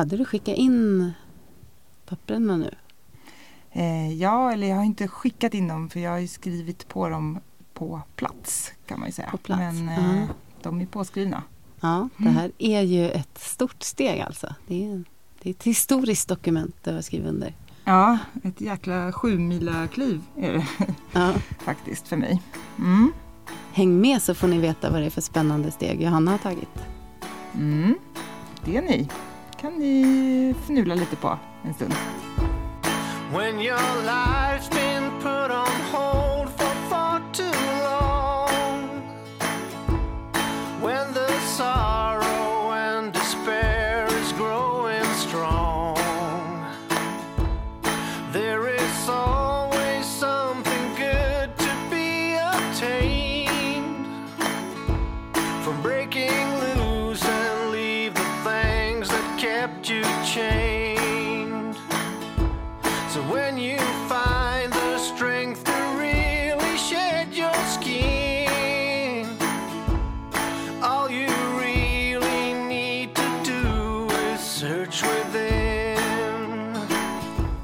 Hade du skickat in papperna nu? Eh, ja, eller jag har inte skickat in dem för jag har ju skrivit på dem på plats kan man ju säga. På plats, Men eh, de är påskrivna. Ja, det Mm. här är ju ett stort steg alltså. Det är, det är ett historiskt dokument du har skrivit under. Ja, ett jäkla sjumilakliv är det Ja. faktiskt för mig. Mm. Häng med så får ni veta vad det är för spännande steg Johanna har tagit. Mm. Det är ni kan ni fnula lite på en stund. Kept you chained. So when you find the strength to really shed your skin, all you really need to do is search within.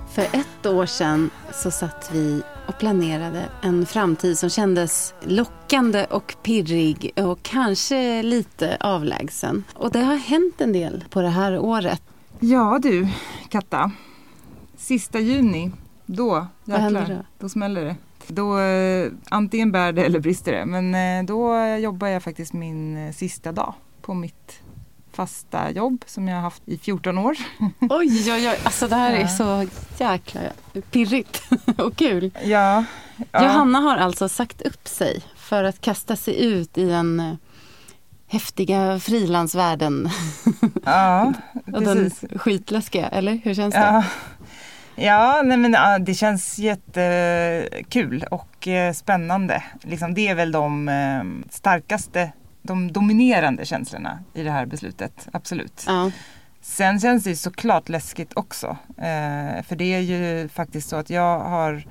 För ett år sedan så satt vi och planerade en framtid som kändes lockande och pirrig och kanske lite avlägsen. Och det har hänt en del på det här året. Ja du, Katta. Sista juni, då jäklar, då? då smäller det. Då eh, antingen bär det eller brister det. Men eh, då jobbar jag faktiskt min eh, sista dag på mitt fasta jobb som jag har haft i 14 år. Oj, oj, oj. Alltså det här är Ja. så jäkla pirrigt och kul. Ja, ja. Johanna har alltså sagt upp sig för att kasta sig ut i den eh, häftiga frilansvärlden. ja och den precis. skitläskiga, eller hur känns det? Ja, ja nej men, det känns jättekul och eh, spännande. Liksom, det är väl de eh, starkaste, de dominerande känslorna i det här beslutet. Absolut. Ja. Sen känns det såklart läskigt också. Eh, för det är ju faktiskt så att jag har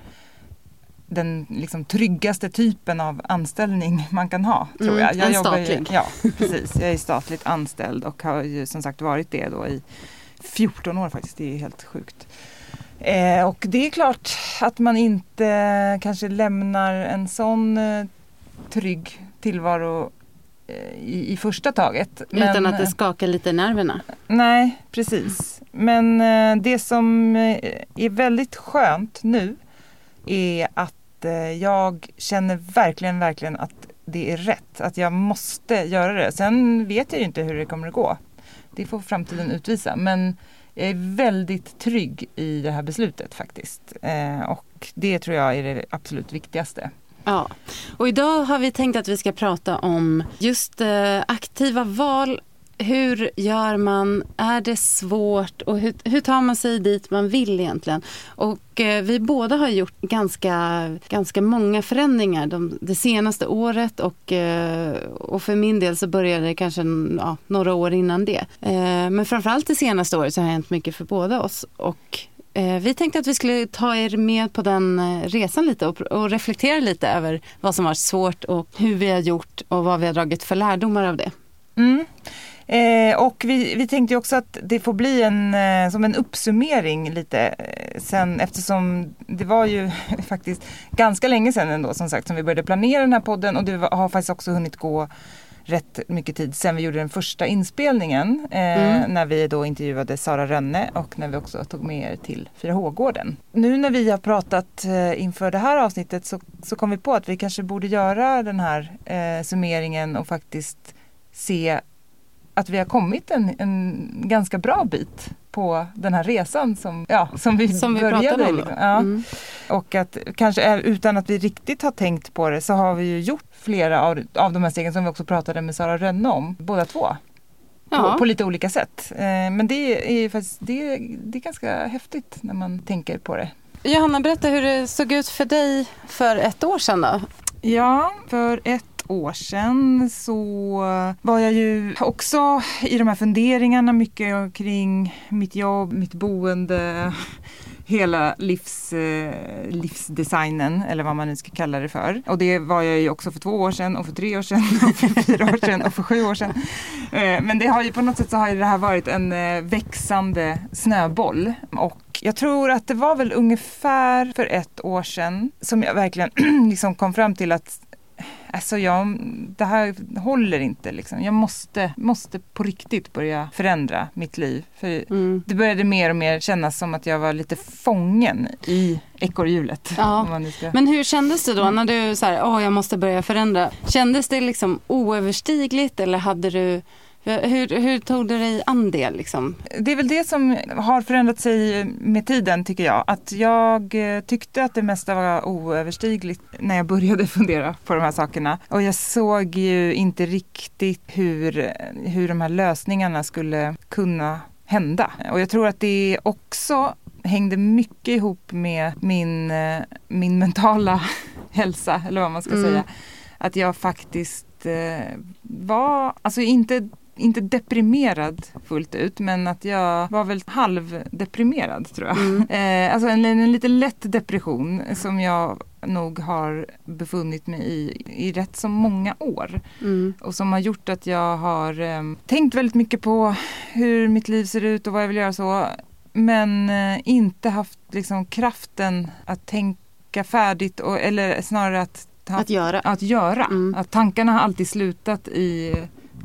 den liksom tryggaste typen av anställning man kan ha. Tror Mm, jag. jag en jobbar ju- statlig. Ja, precis. Jag är statligt anställd och har ju som sagt varit det då i 14 år faktiskt. Det är helt sjukt. Eh, och det är klart att man inte kanske lämnar en sån eh, trygg tillvaro i, i första taget. Utan Men, att det skakar lite i nerverna. Nej, precis. Men eh, det som eh, är väldigt skönt nu är att eh, jag känner verkligen, verkligen att det är rätt. Att jag måste göra det. Sen vet jag ju inte hur det kommer att gå. Det får framtiden utvisa. Men jag är väldigt trygg i det här beslutet faktiskt. Eh, och det tror jag är det absolut viktigaste. Ja, och idag har vi tänkt att vi ska prata om just eh, aktiva val. Hur gör man? Är det svårt? Och hur, hur tar man sig dit man vill egentligen? Och eh, vi båda har gjort ganska, ganska många förändringar de, det senaste året och, eh, och för min del så började det kanske ja, några år innan det. Eh, men framförallt det senaste året så har det hänt mycket för båda oss. Och Eh, vi tänkte att vi skulle ta er med på den eh, resan lite och, reflektera lite över vad som var svårt och hur vi har gjort och vad vi har dragit för lärdomar av det. Mm. Eh, och vi, vi tänkte också att det får bli en, eh, som en uppsummering lite eh, sen eftersom det var ju faktiskt ganska länge sedan ändå som sagt som vi började planera den här podden och det har faktiskt också hunnit gå rätt mycket tid sen vi gjorde den första inspelningen eh, Mm. när vi då intervjuade Sara Rönne och när vi också tog med er till 4H-gården. Nu när vi har pratat eh, inför det här avsnittet så, så kom vi på att vi kanske borde göra den här eh, summeringen och faktiskt se att vi har kommit en, en ganska bra bit på den här resan som, ja, som vi Som vi började. om. liksom. Ja. Mm. Och att kanske är- utan att vi riktigt har tänkt på det så har vi ju gjort flera av, av de här stegen som vi också pratade med Sara Rönne om, båda två. På, på lite olika sätt. Eh, men det är, faktiskt, det, är, det är ganska häftigt när man tänker på det. Johanna, berätta hur det såg ut för dig för ett år sedan då. Ja, för ett år sedan så var jag ju också i de här funderingarna mycket kring mitt jobb, mitt boende, hela livs, eh, livsdesignen eller vad man nu ska kalla det för. Och det var jag ju också för två år sedan och för tre år sedan och för fyra år sedan och för sju år sedan. Eh, men det har ju på något sätt så har ju det här varit en eh, växande snöboll och jag tror att det var väl ungefär för ett år sedan som jag verkligen liksom kom fram till att Alltså jag, det här håller inte liksom. Jag måste, måste på riktigt börja förändra mitt liv. För Mm. det började mer och mer kännas som att jag var lite fången i ekorrhjulet. Ja. Men hur kändes det då när du så här, åh jag måste börja förändra? Kändes det liksom oöverstigligt eller hade du, hur, hur tog du dig an det liksom? Det är väl det som har förändrat sig med tiden tycker jag. Att jag eh, tyckte att det mesta var oöverstigligt när jag började fundera på de här sakerna. Och jag såg ju inte riktigt hur, hur de här lösningarna skulle kunna hända. Och jag tror att det också hängde mycket ihop med min, eh, min mentala hälsa, eller vad man ska Mm. säga. Att jag faktiskt eh, var, alltså inte inte deprimerad fullt ut men att jag var väl halvdeprimerad tror jag. Mm. Eh, alltså en, en lite lätt depression som jag nog har befunnit mig i i rätt så många år. Mm. Och som har gjort att jag har eh, tänkt väldigt mycket på hur mitt liv ser ut och vad jag vill göra så. Men eh, inte haft liksom kraften att tänka färdigt och, eller snarare att Att göra. att göra. Mm. Att tankarna har alltid slutat i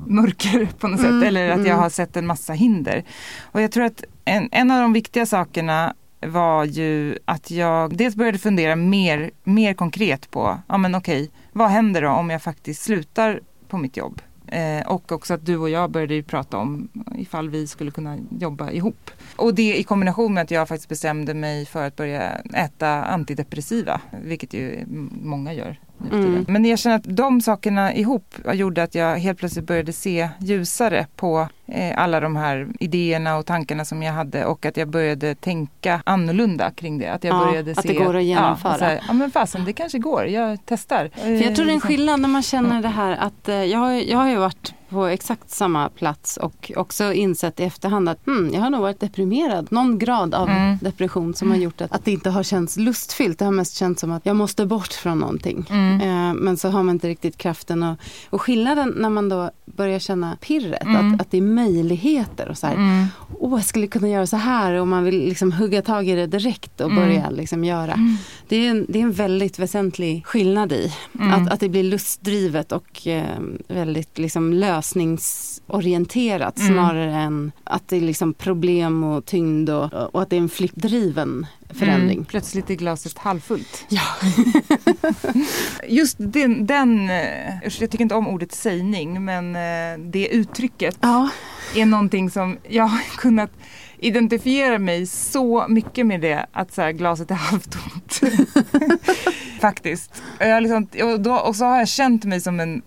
mörker på något Mm, sätt. Eller att jag mm. har sett en massa hinder. Och jag tror att en, en av de viktiga sakerna var ju att jag dels började fundera mer, mer konkret på, ja men okej, vad händer då om jag faktiskt slutar på mitt jobb? Eh, och också att du och jag började prata om ifall vi skulle kunna jobba ihop. Och det i kombination med att jag faktiskt bestämde mig för att börja äta antidepressiva, vilket ju många gör. Mm. Men jag känner att de sakerna ihop gjorde att jag helt plötsligt började se ljusare på eh, alla de här idéerna och tankarna som jag hade och att jag började tänka annorlunda kring det. Att jag Ja, började att se det går att genomföra. Ja, här, ja men fasen det kanske går, jag testar. För jag tror det är en Liksom. skillnad när man känner det här att eh, jag, jag har ju varit på exakt samma plats och också insett i efterhand att hmm, jag har nog varit deprimerad. Någon grad av Mm. depression som har gjort att, att det inte har känts lustfyllt. Det har mest känts som att jag måste bort från någonting. Mm. Eh, men så har man inte riktigt kraften. Och, och skillnaden när man då börjar känna pirret, Mm. att, att det är möjligheter och så här. Mm. Åh, jag skulle kunna göra så här och man vill liksom hugga tag i det direkt och Mm. börja liksom göra. Det, är en, det är en väldigt väsentlig skillnad i Mm. att, att det blir lustdrivet och eh, väldigt liksom lösningsorienterat Mm. snarare än att det är liksom problem och tyngd och, och att det är en flippdriven förändring. Mm. Plötsligt är glaset halvfullt. Ja. Just den, den eh, jag tycker inte om ordet sägning, men eh, det uttrycket Ja. är någonting som jag har kunnat identifiera mig så mycket med det att så här, glaset är halvtomt. Faktiskt. Och, jag liksom, och, då, och så har jag känt mig som en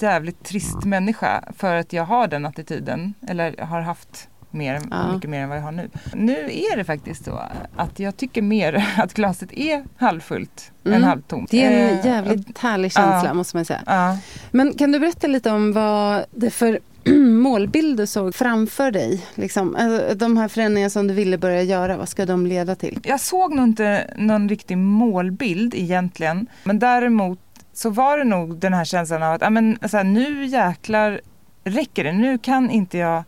jävligt trist människa för att jag har den attityden. Eller har haft mer, Ja. mycket mer än vad jag har nu. Nu är det faktiskt så att jag tycker mer att glaset är halvfullt Mm. än halvtomt. Det är en Eh, jävligt härlig känsla ja. måste man säga. Ja. Men kan du berätta lite om vad det för målbild du såg framför dig? Liksom, alltså, de här förändringarna som du ville börja göra, vad ska de leda till? Jag såg nog inte någon riktig målbild egentligen. Men däremot så var det nog den här känslan av att men, så här, nu jäklar räcker det. Nu kan inte jag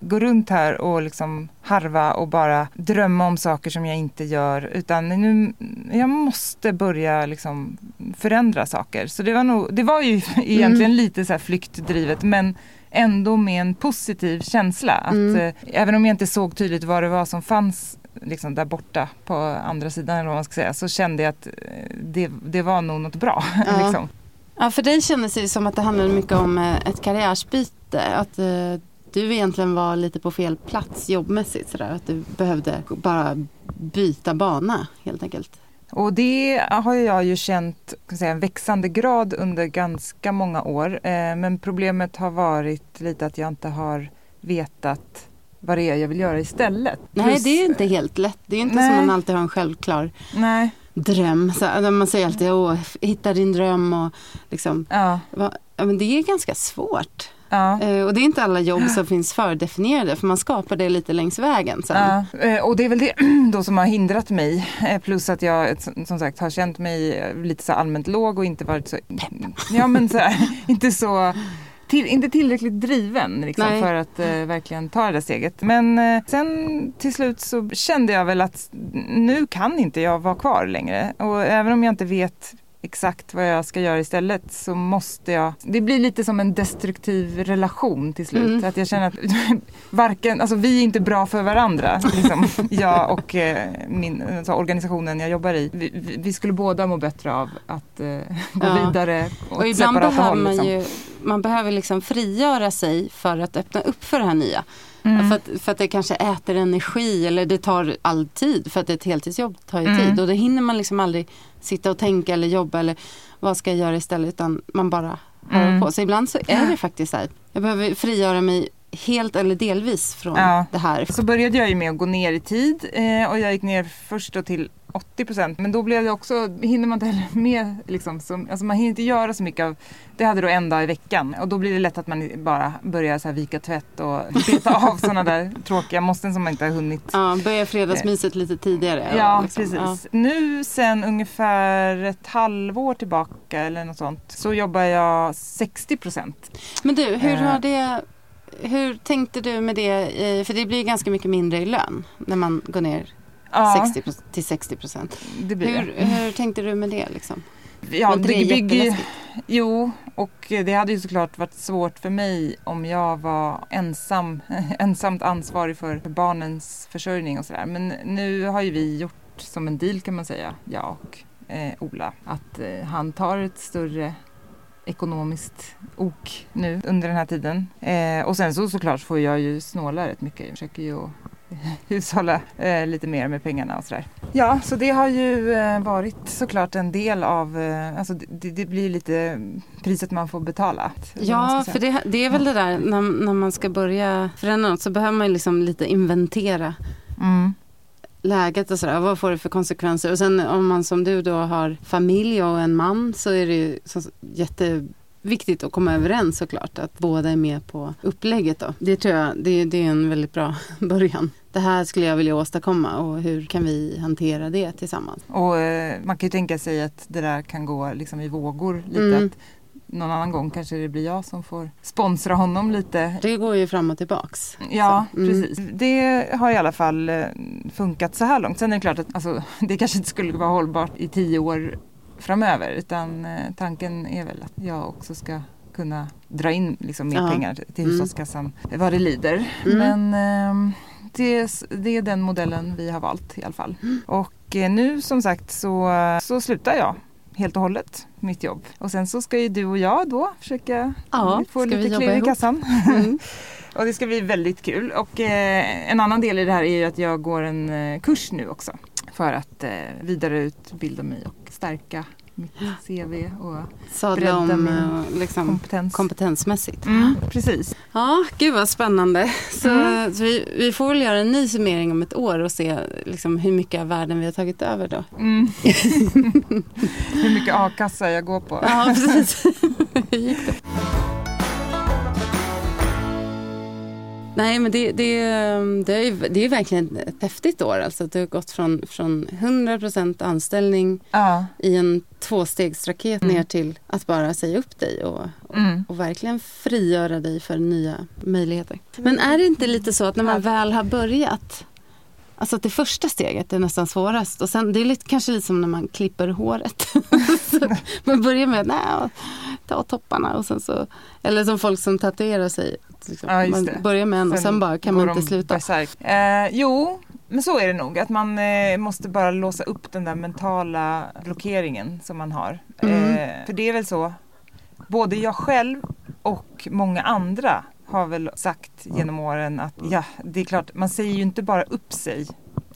gå runt här och liksom harva och bara drömma om saker som jag inte gör. Utan nu, jag måste börja liksom förändra saker. Så det var, nog, det var ju egentligen lite så här flyktdrivet men ändå med en positiv känsla. Att, Mm. eh, även om jag inte såg tydligt vad det var som fanns liksom där borta på andra sidan eller vad man ska säga så kände jag att eh, det, det var nog något bra. Ja. liksom. Ja, för dig kändes det som att det handlade mycket om eh, ett karriärsbyte. Att eh, du egentligen var lite på fel plats jobbmässigt. Sådär. Att du behövde bara byta bana helt enkelt. Och det har jag ju känt säga, en växande grad under ganska många år. Men problemet har varit lite att jag inte har vetat vad det är jag vill göra istället. Nej, Plus- det är inte helt lätt. Det är inte Nej. som man alltid har en självklar Nej, dröm. Så, man säger alltid, åh, hitta din dröm och liksom. ja. Va, men det är ganska svårt. Ja. Eh, Och det är inte alla jobb som finns fördefinierade för man skapar det lite längs vägen sen. Ja, eh, och det är väl det då som har hindrat mig. Eh, Plus att jag som- sagt har känt mig lite så allmänt låg och inte varit så, ja men så här, inte så till, inte tillräckligt driven liksom, för att eh, verkligen ta det där steget. Men eh, sen till slut så kände jag väl att nu kan inte jag vara kvar längre. Och även om jag inte vet exakt vad jag ska göra istället så måste jag, det blir lite som en destruktiv relation till slut. Mm. Att jag känner att varken, alltså vi är inte bra för varandra. Liksom. jag och eh, min, alltså organisationen jag jobbar i. Vi, vi- vi skulle båda må bättre av att eh, gå Ja. vidare åt Och ibland separata behöver håll. man Liksom. ju man behöver liksom frigöra sig för att öppna upp för det här nya. Mm. För, att, för att det kanske äter energi eller det tar all tid för att ett heltidsjobb tar ju Mm. tid och då hinner man liksom aldrig sitta och tänka eller jobba eller vad ska jag göra istället utan man bara har Mm. på. Så ibland så är det faktiskt så här, jag behöver frigöra mig helt eller delvis från Ja. det här. Så började jag ju med att gå ner i tid eh, och jag gick ner först då till 80 procent. Men då blev det också, hinner man inte heller med, liksom, som, alltså man hinner inte göra så mycket av, det hade då en dag i veckan. Och då blir det lätt att man bara börjar så här vika tvätt och beta av sådana där tråkiga måsten som man inte har hunnit. Ja, börja fredagsmyset lite tidigare. Ja, liksom, precis. Nu sen ungefär ett halvår tillbaka eller något sånt så jobbar jag 60 procent. Men du, hur Eh. har det hur tänkte du med det? För det blir ganska mycket mindre i lön när man går ner Ja, 60 pro- till 60 procent. Hur, hur tänkte du med det? Liksom? Ja, det det bygger? Jo, och det hade ju såklart varit svårt för mig om jag var ensam, ensamt ansvarig för barnens försörjning och sådär. Men nu har ju vi gjort som en deal kan man säga, jag och eh, Ola, att eh, han tar ett större ekonomiskt ok nu under den här tiden. Eh, och sen så såklart får jag ju snåla rätt mycket. Jag försöker ju hushålla eh, lite mer med pengarna och sådär. Ja, så det har ju eh, varit såklart en del av, eh, alltså det, det blir lite priset man får betala. Ja, för det, det är väl det där när, när man ska börja förändra något så behöver man ju liksom lite inventera Mm. Läget och sådär. Vad får det för konsekvenser? Och sen om man som du då har familj och en man så är det ju så jätteviktigt att komma överens såklart. Att båda är med på upplägget då. Det tror jag, det, det är en väldigt bra början. Det här skulle jag vilja åstadkomma och hur kan vi hantera det tillsammans? Och eh, man kan ju tänka sig att det där kan gå liksom i vågor lite. Mm. Att någon annan gång kanske det blir jag som får sponsra honom lite. Det går ju fram och tillbaks. Ja, mm. precis. Det har i alla fall eh, funkat så här långt. Sen är det klart att alltså, det kanske inte skulle vara hållbart i tio år framöver. Utan eh, tanken är väl att jag också ska kunna dra in liksom, mer Ja. pengar till Mm. hushållskassan vad det lider. Mm. Men ehm, det, det är den modellen vi har valt i alla fall. Mm. Och eh, nu som sagt så, så slutar jag helt och hållet mitt jobb. Och sen så ska ju du och jag då försöka Ja, få lite klirr i kassan. Mm. Och det ska bli väldigt kul. Och eh, en annan del i det här är ju att jag går en eh, kurs nu också. För att eh, vidareutbilda mig och stärka mitt CV och Sadla om Bredda min eh, liksom, kompetens. kompetensmässigt. mm, precis. Ja, gud vad spännande. Så, Mm. så vi, vi får väl göra en ny summering om ett år och se liksom, hur mycket av världen vi har tagit över då. Mm. Hur mycket a-kassa jag går på. Ja, precis. Hur gick det? Nej, men det, det, det, är, ju- det är verkligen ett häftigt år. Alltså, det har gått från, från 100% anställning Ja. i en tvåstegsraket Mm. ner till att bara säga upp dig och, Mm. och verkligen frigöra dig för nya möjligheter. Men är det inte lite så att när man väl har börjat Alltså att det första steget är nästan svårast och sen det är lite, kanske lite som när man klipper håret. Man börjar med nej, ta topparna och sen så Eller som folk som tatuerar sig. Liksom. Ja, man det. börjar med en och sen bara kan man inte sluta. Eh, jo, men så är det nog. Att man eh, måste bara låsa upp den där mentala blockeringen som man har. Mm. Eh, för det är väl så, både jag själv och många andra har väl sagt genom åren att ja, det är klart, man säger ju inte bara upp sig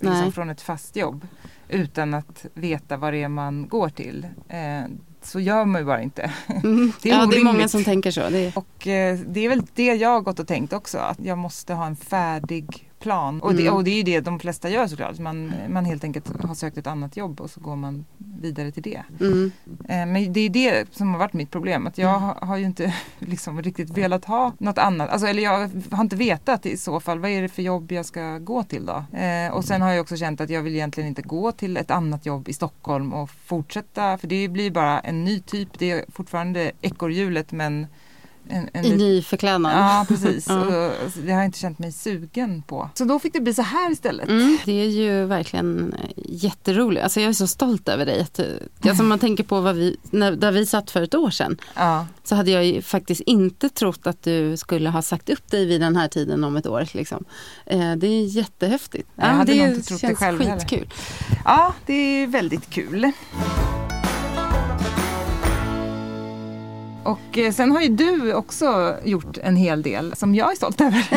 liksom, från ett fast jobb utan att veta vad det är man går till. Eh, så gör man ju bara inte. Mm. Det är ja, det är många orimligt. som tänker så. Det är, Och eh, det är väl det jag har gått och tänkt också, att jag måste ha en färdig plan. Och det, Mm. och det är ju det de flesta gör såklart. Man, man helt enkelt har sökt ett annat jobb och så går man vidare till det. Mm. Eh, Men det är det som har varit mitt problem. Att jag har, har ju inte liksom riktigt velat ha något annat. Alltså, eller jag har inte vetat i så fall. Vad är det för jobb jag ska gå till då? Eh, och sen har jag också känt att jag vill egentligen inte gå till ett annat jobb i Stockholm och fortsätta. För det blir bara en ny typ. Det är fortfarande ekorrhjulet men en, en I lit- ny förklädnad. Ja precis. Ja. Och, det har jag inte känt mig sugen på. Så då fick det bli så här istället. Mm, det är ju verkligen eh, jätteroligt. Alltså jag är så stolt över dig. Eh, alltså man tänker på vad vi, när, där vi satt för ett år sedan. Ja. Så hade jag faktiskt inte trott att du skulle ha sagt upp dig vid den här tiden om ett år. Liksom. Eh, det är jättehäftigt. Jag hade det nog inte trott det själv heller. skitkul. ja, det är väldigt kul. Och eh, sen har ju du också gjort en hel del som jag är stolt över.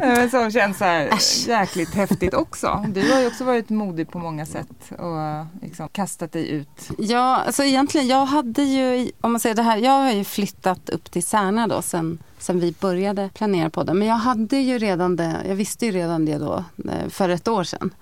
Eh, som känns så här jäkligt häftigt också. Du har ju också varit modig på många sätt och liksom kastat dig ut. Ja, alltså egentligen, jag hade ju, om man säger det här, jag har ju flyttat upp till Särna då sen, sen vi började planera på det. Men jag hade ju redan det, jag visste ju redan det då eh, för ett år sedan.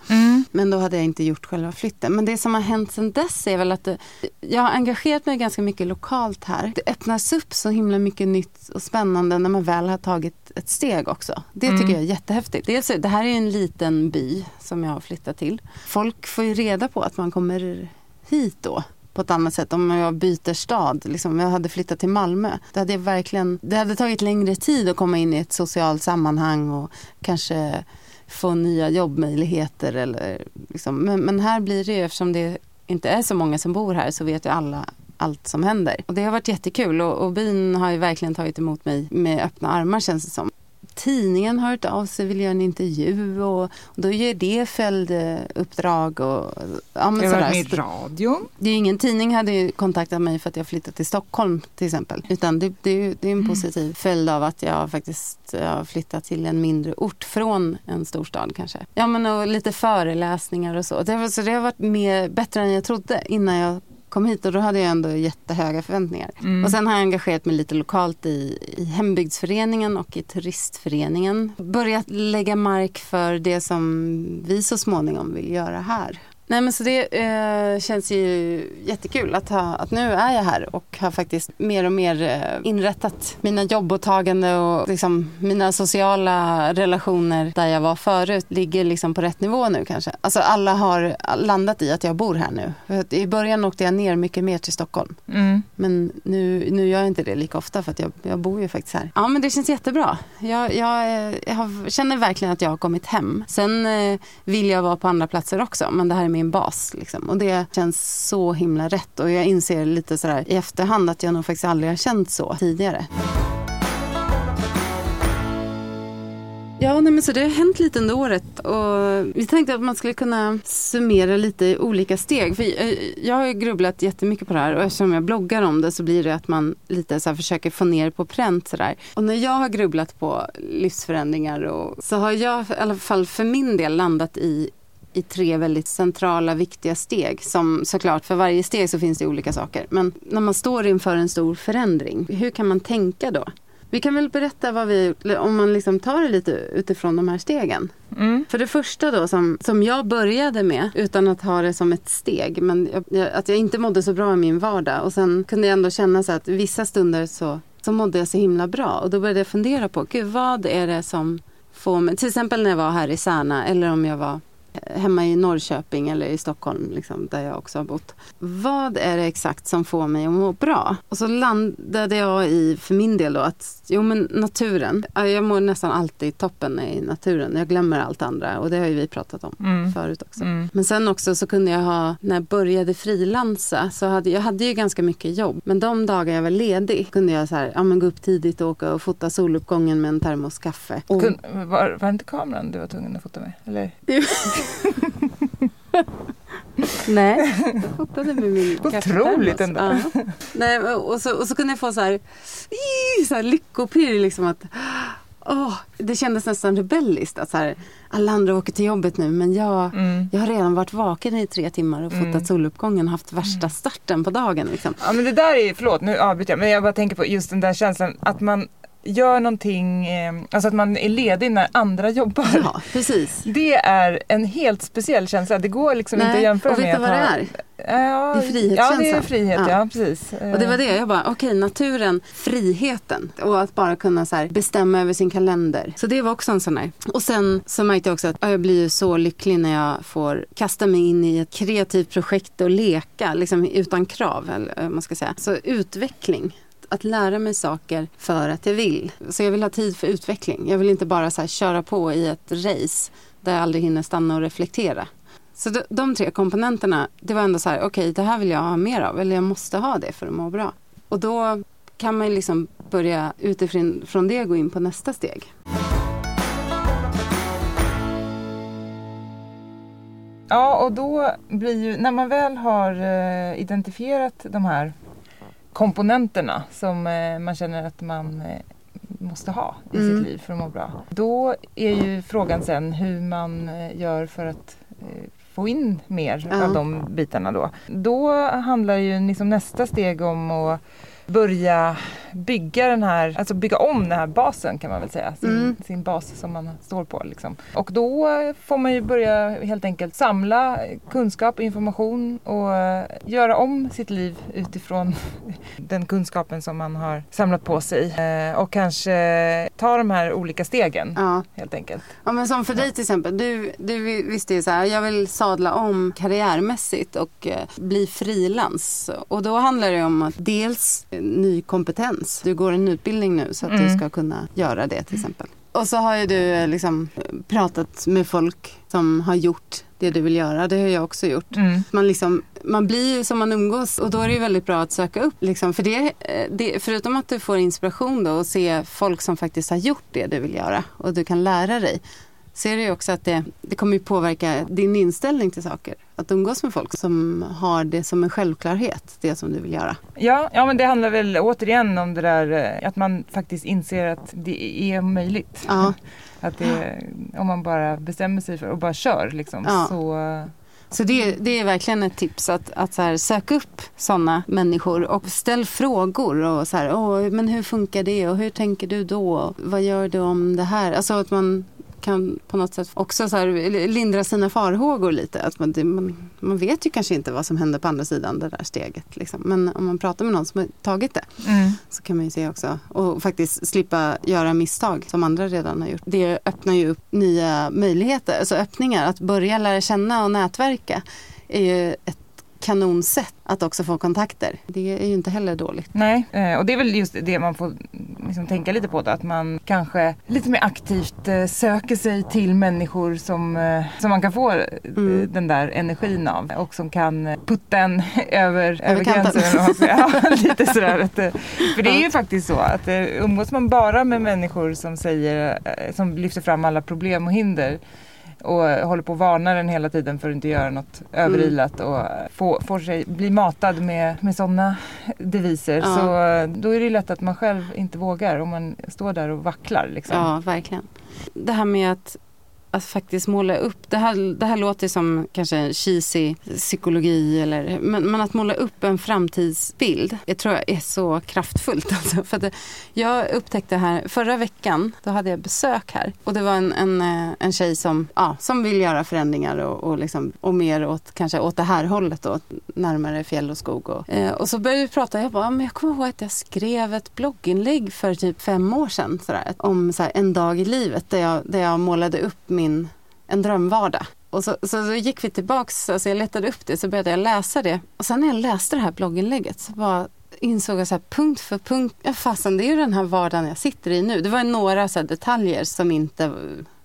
Men då hade jag inte gjort själva flytten. Men det som har hänt sen dess är väl att det, jag har engagerat mig ganska mycket lokalt här. Det öppnas upp så himla mycket nytt och spännande när man väl har tagit ett steg också. Det tycker Mm. jag är jättehäftigt. Dels, det här är ju en liten by som jag har flyttat till. Folk får ju reda på att man kommer hit då på ett annat sätt om jag byter stad. Liksom, jag hade flyttat till Malmö. Det hade, verkligen, det hade tagit längre tid att komma in i ett socialt sammanhang och kanske få nya jobbmöjligheter. Eller, liksom. men, men här blir det ju, eftersom det inte är så många som bor här så vet ju alla allt som händer. Och det har varit jättekul och, och byn har ju verkligen tagit emot mig med öppna armar känns det som. Tidningen har hört av sig, vill göra en intervju och, och då ger det följduppdrag. Och, ja, men Jag har varit med i radion. Det är ingen tidning hade kontaktat mig för att jag flyttat till Stockholm till exempel. Utan det, det, det är en positiv följd av att jag faktiskt har flyttat till en mindre ort från en storstad kanske. Ja men och lite föreläsningar och så. Det, så det har varit mer, bättre än jag trodde innan jag kom hit och då hade jag ändå jättehöga förväntningar. Mm. Och sen har jag engagerat mig lite lokalt i, i hembygdsföreningen och i turistföreningen. Börjat lägga mark för det som vi så småningom vill göra här. Nej men så det eh, känns ju jättekul att, ha, att nu är jag här och har faktiskt mer och mer eh, inrättat mina jobbåtagande och liksom mina sociala relationer där jag var förut ligger liksom på rätt nivå nu kanske. Alltså alla har landat i att jag bor här nu. I början åkte jag ner mycket mer till Stockholm. Mm. Men nu, nu gör jag inte det lika ofta för att jag, jag bor ju faktiskt här. Ja men det känns jättebra. Jag, jag, eh, jag har, känner verkligen att jag har kommit hem. Sen eh, vill jag vara på andra platser också men det här är min bas. Liksom. Och det känns så himla rätt. Och jag inser lite sådär i efterhand att jag nog faktiskt aldrig har känt så tidigare. Ja, nej, men så det har hänt lite under året och vi tänkte att man skulle kunna summera lite i olika steg. För eh, jag har ju grubblat jättemycket på det här och eftersom jag bloggar om det så blir det att man lite så här försöker få ner på pränt sådär. Och när jag har grubblat på livsförändringar och, så har jag i alla fall för min del landat i i tre väldigt centrala, viktiga steg. Som såklart, för varje steg så finns det olika saker. Men när man står inför en stor förändring, hur kan man tänka då? Vi kan väl berätta vad vi, om man liksom tar det lite utifrån de här stegen. Mm. För det första då som, som jag började med utan att ha det som ett steg. Men jag, jag, att jag inte mådde så bra i min vardag. Och sen kunde jag ändå känna så att vissa stunder så, så mådde jag så himla bra. Och då började jag fundera på, gud vad är det som får mig, till exempel när jag var här i Särna eller om jag var hemma i Norrköping eller i Stockholm liksom, där jag också har bott. Vad är det exakt som får mig att må bra? Och så landade jag i, för min del då, att jo men naturen. Ja, Jag mår nästan alltid toppen i naturen. Jag glömmer allt andra och det har ju vi pratat om Mm. förut också. Mm. Men sen också så kunde jag ha, när jag började frilansa, så hade jag hade ju ganska mycket jobb. Men de dagar jag var ledig kunde jag så här, ja, men gå upp tidigt och åka och fota soluppgången med en termos kaffe. Och, Kun, var, var det inte kameran du var tvungen att fota med? Eller? Nej, jag fotade med min Otroligt kaffetermos. ändå. Ja. Nej, och, så, och så kunde jag få så här, så här lyckopirr. Liksom att, åh, det kändes nästan rebelliskt. Att så här, alla andra åker till jobbet nu men jag, Mm. jag har redan varit vaken i tre timmar och fotat Mm. soluppgången och haft värsta starten på dagen. Liksom. Ja men det där är, förlåt nu avbryter jag, men jag bara tänker på just den där känslan att man gör någonting, eh, alltså att man är ledig när andra jobbar. Ja, precis. Det är en helt speciell känsla. Det går liksom inte att jämföra och vet med du vad det är? Ja, Det är frihetskänslan. Ja, det är frihet. Ja, Ja. precis. Och det var det, jag bara okej naturen, friheten och att bara kunna så här, bestämma över sin kalender. Så det var också en sån där. Och sen så märkte jag också att ja, jag blir ju så lycklig när jag får kasta mig in i ett kreativt projekt och leka liksom utan krav. Eller man ska säga. Så utveckling. Att lära mig saker för att jag vill. Så jag vill ha tid för utveckling. Jag vill inte bara så här, köra på i ett race där jag aldrig hinner stanna och reflektera. Så de, de tre komponenterna, det var ändå så här, okej det här vill jag ha mer av, eller jag måste ha det för att må bra. Och då kan man ju liksom börja utifrån från det gå in på nästa steg. Ja, och då blir ju, när man väl har eh, identifierat de här komponenterna som eh, man känner att man eh, måste ha i Mm. sitt liv för att må bra. Då är ju frågan sen hur man eh, gör för att få in mer Ja. av de bitarna då. Då handlar ju liksom nästa steg om att börja bygga den här, alltså bygga om den här basen kan man väl säga. Sin, Mm. sin bas som man står på. Liksom. Och då får man ju börja helt enkelt samla kunskap och information och eh, göra om sitt liv utifrån den kunskapen som man har samlat på sig. Eh, Och kanske ta de här olika stegen Ja. helt enkelt. Ja, men som för dig till exempel, du, du visste ju så här, jag vill sadla om karriärmässigt och eh, bli frilans. Och då handlar det om att dels ny kompetens, du går en utbildning nu så att du Mm. ska kunna göra det till exempel. Och så har ju du eh, liksom eh, pratat med folk som har gjort det du vill göra, det har jag också gjort. Mm. Man, liksom, man blir ju som man umgås och då är det ju väldigt bra att söka upp. Liksom. För det, eh, det, förutom att du får inspiration då och se folk som faktiskt har gjort det du vill göra och du kan lära dig. Ser du ju också att det, det kommer ju påverka din inställning till saker. Att umgås med folk som har det som en självklarhet, det som du vill göra. Ja, ja, men det handlar väl återigen om det där eh, att man faktiskt inser att det är möjligt. Ja. Att det, om man bara bestämmer sig för och bara kör liksom, Ja. så Så det, det är verkligen ett tips att, att så här, söka upp sådana människor och ställ frågor. Och så här, Åh, men hur funkar det och hur tänker du då? Vad gör du om det här? Alltså att man kan på något sätt också så lindra sina farhågor lite. Att man, man, man vet ju kanske inte vad som händer på andra sidan det där steget. Liksom. Men om man pratar med någon som har tagit det mm. så kan man ju se också och faktiskt slippa göra misstag som andra redan har gjort. Det öppnar ju upp nya möjligheter, alltså öppningar. Att börja lära känna och nätverka är ju ett kanonsätt att också få kontakter. Det är ju inte heller dåligt. Nej, eh, och det är väl just det man får liksom tänka lite på då, att man kanske lite mer aktivt eh, söker sig till människor som, eh, som man kan få Mm. den där energin av och som kan putta en över, över gränsen. Ja, lite sådär. För det är ju faktiskt så att umgås man bara med människor som säger, som lyfter fram alla problem och hinder och håller på att varna den hela tiden för att inte göra något överilat och få, får sig bli matad med, med sådana deviser Ja. så då är det lätt att man själv inte vågar om man står där och vacklar. Liksom. Ja, verkligen. Det här med att, att faktiskt måla upp, det här, det här låter som kanske en cheesy psykologi, eller, men, men att måla upp en framtidsbild, det tror jag är så kraftfullt. Alltså, för att det, jag upptäckte här, förra veckan, då hade jag besök här och det var en, en, eh, en tjej som, ja, som vill göra förändringar och, och, liksom, och mer åt, kanske åt det här hållet då, närmare fjäll och skog. Och, eh, och så började vi prata, jag bara, men jag kommer ihåg att jag skrev ett blogginlägg för typ fem år sedan sådär, om så här, en dag i livet där jag, där jag målade upp min, en drömvardag. Och så, så, så gick vi tillbaks, alltså jag letade upp det, så började jag läsa det. Och sen när jag läste det här blogginlägget så bara insåg jag så här, punkt för punkt, ja fasen det är ju den här vardagen jag sitter i nu. Det var några så här, detaljer som inte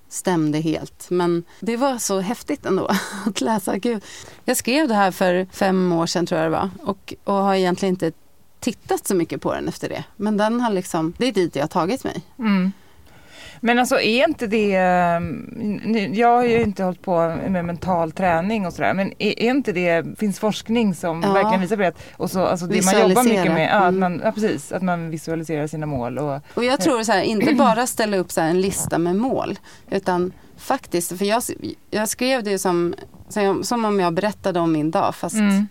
stämde helt. Men det var så häftigt ändå att läsa. Gud. Jag skrev det här för fem år sedan tror jag det var och, och har egentligen inte tittat så mycket på den efter det. Men den har liksom, det är dit jag har tagit mig. Mm. Men alltså är inte det, eh, jag har ju inte hållit på med mental träning och sådär, men är, är inte det, finns forskning som Ja. verkligen visar på det? Och så, alltså det man jobbar mycket med, ja, att Mm. man, ja, precis, att man visualiserar sina mål. Och, Och jag tror så här, inte bara ställa upp så en lista med mål, utan faktiskt, för jag, jag skrev det som, som om jag berättade om min dag, fast Mm.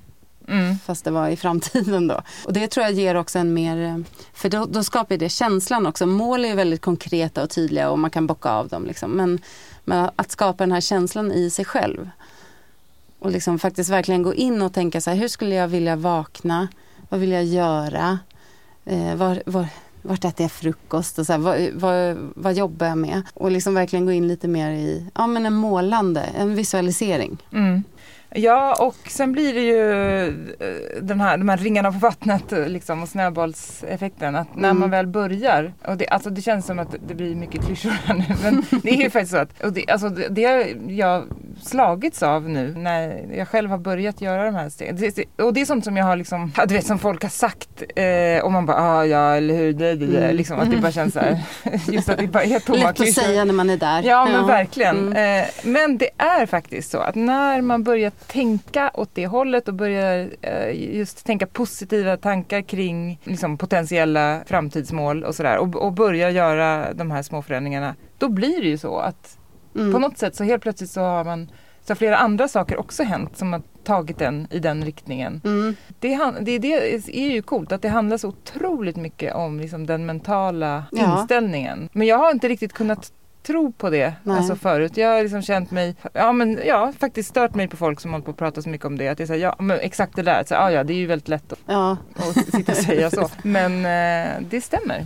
Mm. fast det var i framtiden då. Och det tror jag ger också en mer, för då, då skapar det känslan också. Mål är ju väldigt konkreta och tydliga och man kan bocka av dem. Liksom. Men, men att skapa den här känslan i sig själv. Och liksom faktiskt verkligen gå in och tänka så här, hur skulle jag vilja vakna? Vad vill jag göra? Eh, var, var, vart äter jag frukost? Och så här, vad, vad, vad jobbar jag med? Och liksom verkligen gå in lite mer i ja, men en målande, en visualisering. Mm. Ja, och sen blir det ju eh, den här, de här ringarna på vattnet eh, liksom, och snöbollseffekten. Att när Mm. man väl börjar, och det, alltså det känns som att det blir mycket klyschor här nu, men det är ju faktiskt så att och det, alltså det, det jag slagits av nu när jag själv har börjat göra de här stegen. Och det är sånt som jag har liksom, du vet som folk har sagt eh, och man bara ah, ja eller hur, det, det, det, Mm. liksom att det bara känns så här, just att det bara är tomma Lätt att säga när man är där. Ja men verkligen. Mm. Eh, men det är faktiskt så att när man börjar tänka åt det hållet och börjar eh, just tänka positiva tankar kring liksom, potentiella framtidsmål och sådär och, och börjar göra de här små förändringarna. Då blir det ju så att Mm. på något sätt så helt plötsligt så har man så har flera andra saker också hänt som har tagit den i den riktningen. Mm. Det, det, det är ju coolt att det handlar så otroligt mycket om liksom, den mentala Ja. inställningen. Men jag har inte riktigt kunnat tro på det Nej. alltså förut. Jag har liksom känt mig, ja men har faktiskt stört mig på folk som håller på att prata så mycket om det. Att det är så här, ja men exakt det där, så, ja ja det är ju väldigt lätt att, Ja. att sitta och säga så. Men eh, det stämmer.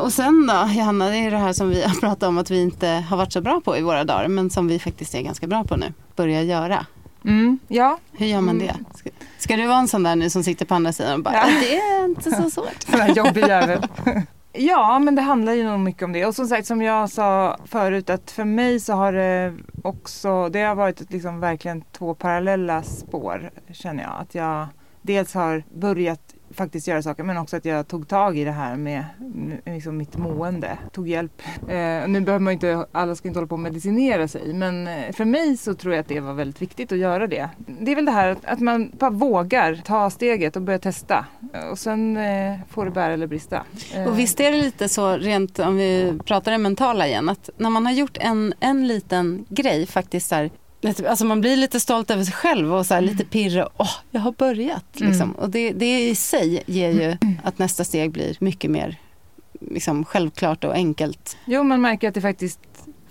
Och sen då, Johanna, det är det här som vi har pratat om att vi inte har varit så bra på i våra dagar, men som vi faktiskt är ganska bra på nu. Börja göra. Mm, ja, Hur gör man det? Ska, ska du vara en sån där nu som sitter på andra sidan och bara, Ja. det är inte så svårt. sån här jobbig jävel. Ja, men det handlar ju nog mycket om det. Och som sagt, som jag sa förut, att för mig så har det också, det har varit liksom verkligen två parallella spår, känner jag. Att jag dels har börjat faktiskt göra saker, men också att jag tog tag i det här med liksom mitt mående, tog hjälp. Eh, nu behöver man inte, alla ska inte hålla på och medicinera sig, men eh, för mig så tror jag att det var väldigt viktigt att göra det. Det är väl det här att, att man bara vågar ta steget och börja testa. Och sen eh, får det bära eller brista. Eh, Och visst är det lite så, rent om vi pratar det mentala igen, att när man har gjort en, en liten grej faktiskt så här, Alltså man blir lite stolt över sig själv och så här lite pirrig. Åh, jag har börjat. Liksom. Mm. Och det, det i sig ger ju att nästa steg blir mycket mer liksom, självklart och enkelt. Jo, man märker att det faktiskt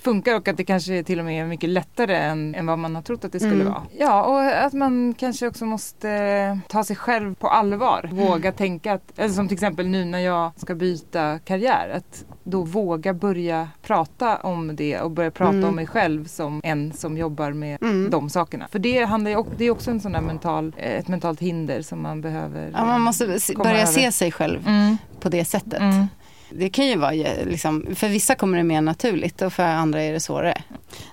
funkar och att det kanske till och med är mycket lättare än, än vad man har trott att det skulle Mm. vara. Ja, och att man kanske också måste eh, ta sig själv på allvar. Våga tänka att, eller som till exempel nu när jag ska byta karriär, att då våga börja prata om det och börja prata Mm. om mig själv som en som jobbar med Mm. de sakerna. För det, handlar ju, det är också en sån där mental, eh, ett mentalt hinder som man behöver Ja, man måste komma börja över. se sig själv Mm. på det sättet. Det kan ju vara, eh, liksom, för vissa kommer det mer naturligt och för andra är det svårare.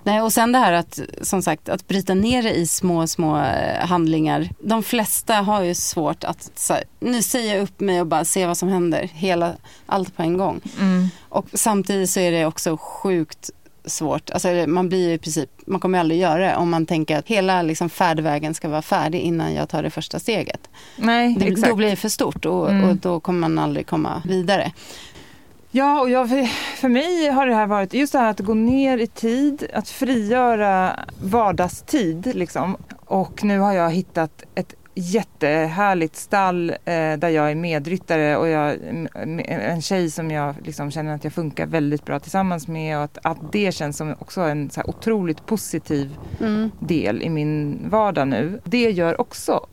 Nej, och sen det här att, som sagt, att bryta ner det i små, små eh, handlingar. De flesta har ju svårt att, så här, nu säger jag upp mig och bara se vad som händer, hela, allt på en gång. Mm. Och samtidigt så är det också sjukt svårt. Alltså man blir ju i princip, man kommer ju aldrig göra det om man tänker att hela liksom färdvägen ska vara färdig innan jag tar det första steget. Nej, Det, exakt. då blir det för stort och, Mm. och då kommer man aldrig komma vidare. Ja, och jag, för mig har det här varit just det här att gå ner i tid, att frigöra vardagstid liksom. Och nu har jag hittat ett jättehärligt stall eh, där jag är medryttare och jag, en tjej som jag liksom känner att jag funkar väldigt bra tillsammans med och att, att det känns som också en så otroligt positiv Mm. del i min vardag nu. Det gör också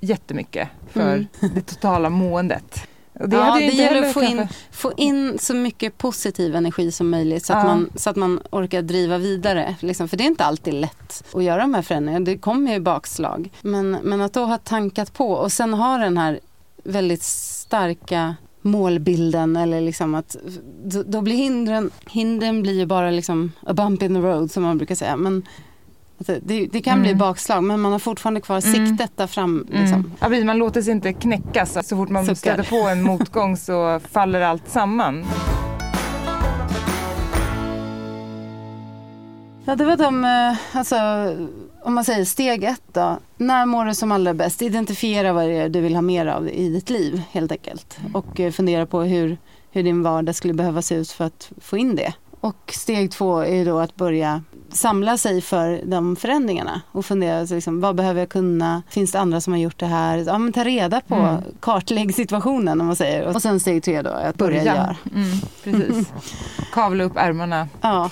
jättemycket för Mm. det totala måendet. Det, ja, det gäller att få in, få in så mycket positiv energi som möjligt så att, Ja. man, så att man orkar driva vidare. Liksom. För det är inte alltid lätt att göra de här förändringarna. Det kommer ju bakslag. Men, men att då ha tankat på och sen ha den här väldigt starka målbilden eller liksom att då, då blir hindren, hindren blir ju bara liksom a bump in the road som man brukar säga. Men det, det, det kan bli Mm. bakslag men man har fortfarande kvar Mm. siktet där fram. Liksom. Mm. Ja, precis, man låter sig inte knäckas. Så fort man Suckar. stöter på en motgång så faller allt samman. Ja, det var de, eh, alltså, om man säger steg ett då. När mår du som allra bäst? Identifiera vad det är du vill ha mer av i ditt liv helt enkelt. Och eh, fundera på hur, hur din vardag skulle behöva se ut för att få in det. Och steg två är då att börja samla sig för de förändringarna och fundera så liksom, vad behöver jag kunna? Finns det andra som har gjort det här? Ja, men ta reda på, Mm. kartlägg situationen om man säger. Och sen steg tre då, att börja, göra. Mm, precis. Kavla upp ärmarna. Ja.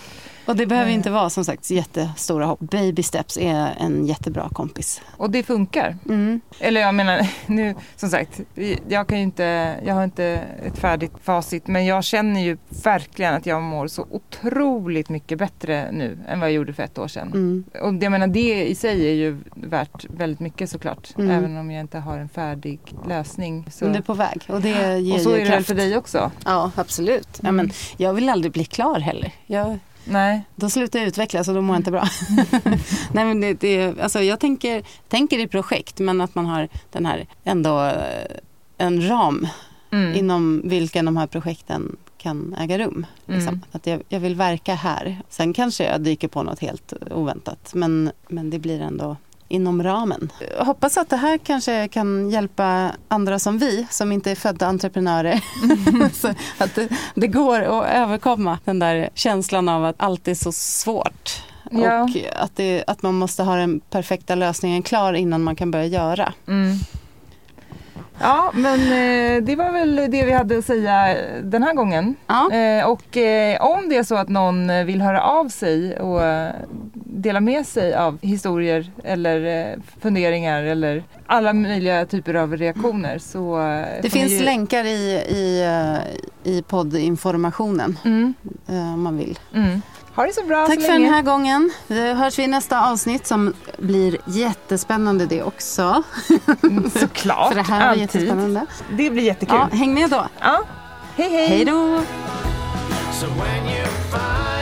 Och det behöver Eh. inte vara som sagt jättestora hopp. Baby steps är en jättebra kompis. Och det funkar. Mm. Eller jag menar, nu som sagt, jag kan ju inte, jag har inte ett färdigt facit men jag känner ju verkligen att jag mår så otroligt mycket bättre nu än vad jag gjorde för ett år sedan. Mm. Och jag menar det i sig är ju värt väldigt mycket såklart. Mm. Även om jag inte har en färdig lösning. Så. Men du är på väg och det ger och så ju är det väl kraft. för dig också? Ja, absolut. Ja, Mm. men jag vill aldrig bli klar heller. Jag, Nej. då slutar jag utvecklas och då mår jag inte bra. Nej, men det, det, alltså jag tänker, tänker i projekt men att man har den här ändå eh, en ram Mm. inom vilken de här projekten kan äga rum. Liksom. Mm. Att jag, jag vill verka här. Sen kanske jag dyker på något helt oväntat men, men det blir ändå inom ramen. Jag hoppas att det här kanske kan hjälpa andra som vi som inte är födda entreprenörer. Så att det, det går att överkomma den där känslan av att allt är så svårt. Ja. Och att, det, att man måste ha den perfekta lösningen klar innan man kan börja göra. Mm. Ja, men eh, det var väl det vi hade att säga den här gången. Ja. Eh, och eh, om det är så att någon vill höra av sig och dela med sig av historier eller funderingar eller alla möjliga typer av reaktioner så... Det finns ju... länkar i, i, i poddinformationen Mm, om man vill. mm. Ha det så bra Tack så för länge. den här gången. Vi hörs vi i nästa avsnitt som blir jättespännande det också. Mm, Såklart, För det här var alltid. jättespännande. Det blir jättekul. Ja, häng med då. Ja. Hej hej! Hej då. So when you find